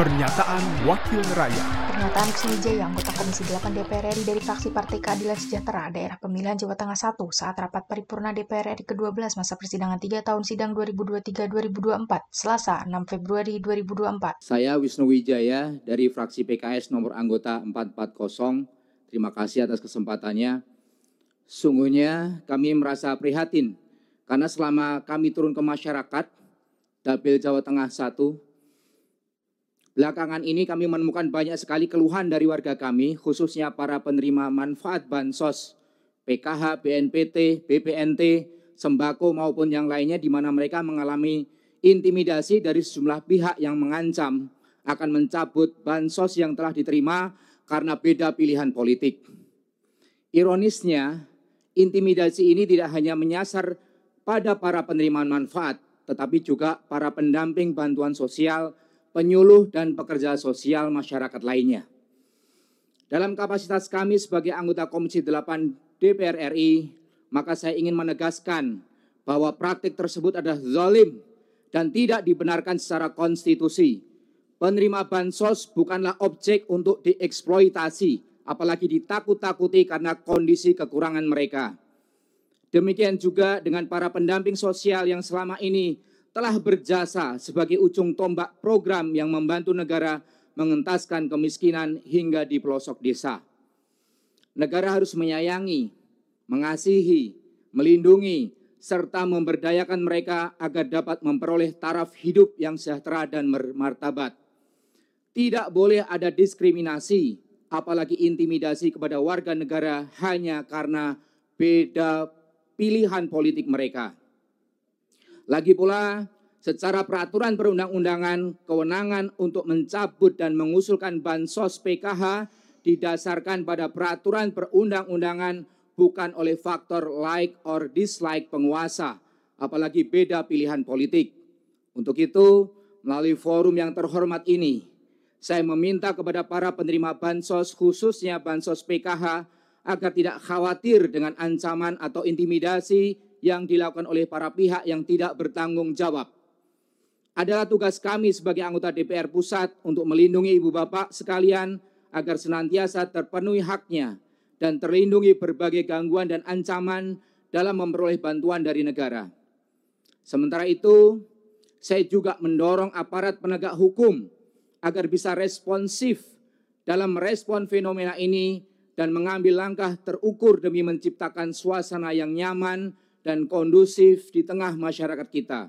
Pernyataan Wakil Rakyat Pernyataan Wijaya, anggota Komisi 8 DPR RI dari fraksi Partai Keadilan Sejahtera, daerah pemilihan Jawa Tengah 1, saat rapat paripurna DPR RI ke-12 masa persidangan 3 tahun sidang 2023-2024, Selasa 6 Februari 2024. Saya Wisnu Wijaya dari fraksi PKS nomor anggota 440. Terima kasih atas kesempatannya. Sungguhnya kami merasa prihatin karena selama kami turun ke masyarakat, Dapil Jawa Tengah 1, Belakangan ini kami menemukan banyak sekali keluhan dari warga kami, khususnya para penerima manfaat bansos, PKH, BNPT, BPNT, sembako maupun yang lainnya di mana mereka mengalami intimidasi dari sejumlah pihak yang mengancam akan mencabut bansos yang telah diterima karena beda pilihan politik. Ironisnya, intimidasi ini tidak hanya menyasar pada para penerima manfaat, tetapi juga para pendamping bantuan sosial, penyuluh dan pekerja sosial masyarakat lainnya. Dalam kapasitas kami sebagai anggota Komisi 8 DPR RI, maka saya ingin menegaskan bahwa praktik tersebut adalah zalim dan tidak dibenarkan secara konstitusi. Penerima bansos bukanlah objek untuk dieksploitasi, apalagi ditakut-takuti karena kondisi kekurangan mereka. Demikian juga dengan para pendamping sosial yang selama ini telah berjasa sebagai ujung tombak program yang membantu negara mengentaskan kemiskinan hingga di pelosok desa. Negara harus menyayangi, mengasihi, melindungi, serta memberdayakan mereka agar dapat memperoleh taraf hidup yang sejahtera dan bermartabat. Tidak boleh ada diskriminasi, apalagi intimidasi kepada warga negara hanya karena beda pilihan politik mereka. Lagi pula, secara peraturan perundang-undangan, kewenangan untuk mencabut dan mengusulkan bansos PKH didasarkan pada peraturan perundang-undangan bukan oleh faktor like or dislike penguasa, apalagi beda pilihan politik. Untuk itu, melalui forum yang terhormat ini, saya meminta kepada para penerima bansos, khususnya bansos PKH, agar tidak khawatir dengan ancaman atau intimidasi yang dilakukan oleh para pihak yang tidak bertanggung jawab. Adalah tugas kami sebagai anggota DPR Pusat untuk melindungi ibu bapak sekalian agar senantiasa terpenuhi haknya dan terlindungi berbagai gangguan dan ancaman dalam memperoleh bantuan dari negara. Sementara itu, saya juga mendorong aparat penegak hukum agar bisa responsif dalam merespon fenomena ini dan mengambil langkah terukur demi menciptakan suasana yang nyaman dan kondusif di tengah masyarakat kita.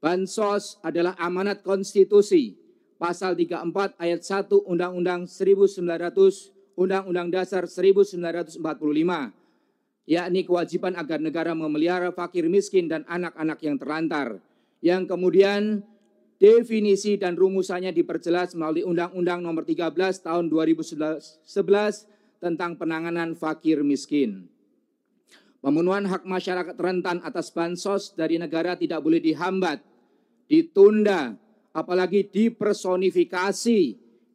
Bansos adalah amanat konstitusi, pasal 34 ayat 1 Undang-Undang 1900 Undang-Undang Dasar 1945, yakni kewajiban agar negara memelihara fakir miskin dan anak-anak yang terlantar, yang kemudian definisi dan rumusannya diperjelas melalui Undang-Undang Nomor 13 Tahun 2011 tentang penanganan fakir miskin. Pemenuhan hak masyarakat rentan atas bansos dari negara tidak boleh dihambat, ditunda, apalagi dipersonifikasi,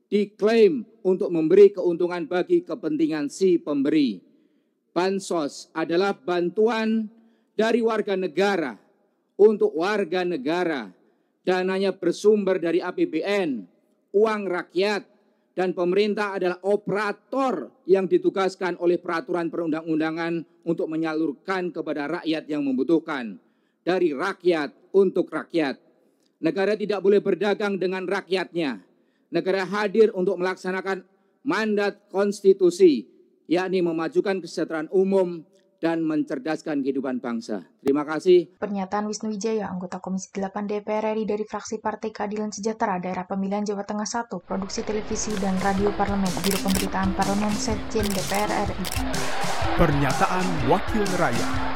diklaim untuk memberi keuntungan bagi kepentingan si pemberi. Bansos adalah bantuan dari warga negara untuk warga negara. Dananya bersumber dari APBN, uang rakyat, dan pemerintah adalah operator yang ditugaskan oleh peraturan perundang-undangan untuk menyalurkan kepada rakyat yang membutuhkan. Dari rakyat untuk rakyat. Negara tidak boleh berdagang dengan rakyatnya. Negara hadir untuk melaksanakan mandat konstitusi, yakni memajukan kesejahteraan umum dan mencerdaskan kehidupan bangsa. Terima kasih. Pernyataan Wisnu Wijaya, anggota Komisi 8 DPR RI dari fraksi Partai Keadilan Sejahtera daerah pemilihan Jawa Tengah 1, Produksi Televisi dan Radio Parlemen, Biro Pemberitaan Parlemen Sekjen DPR RI. Pernyataan Wakil Rakyat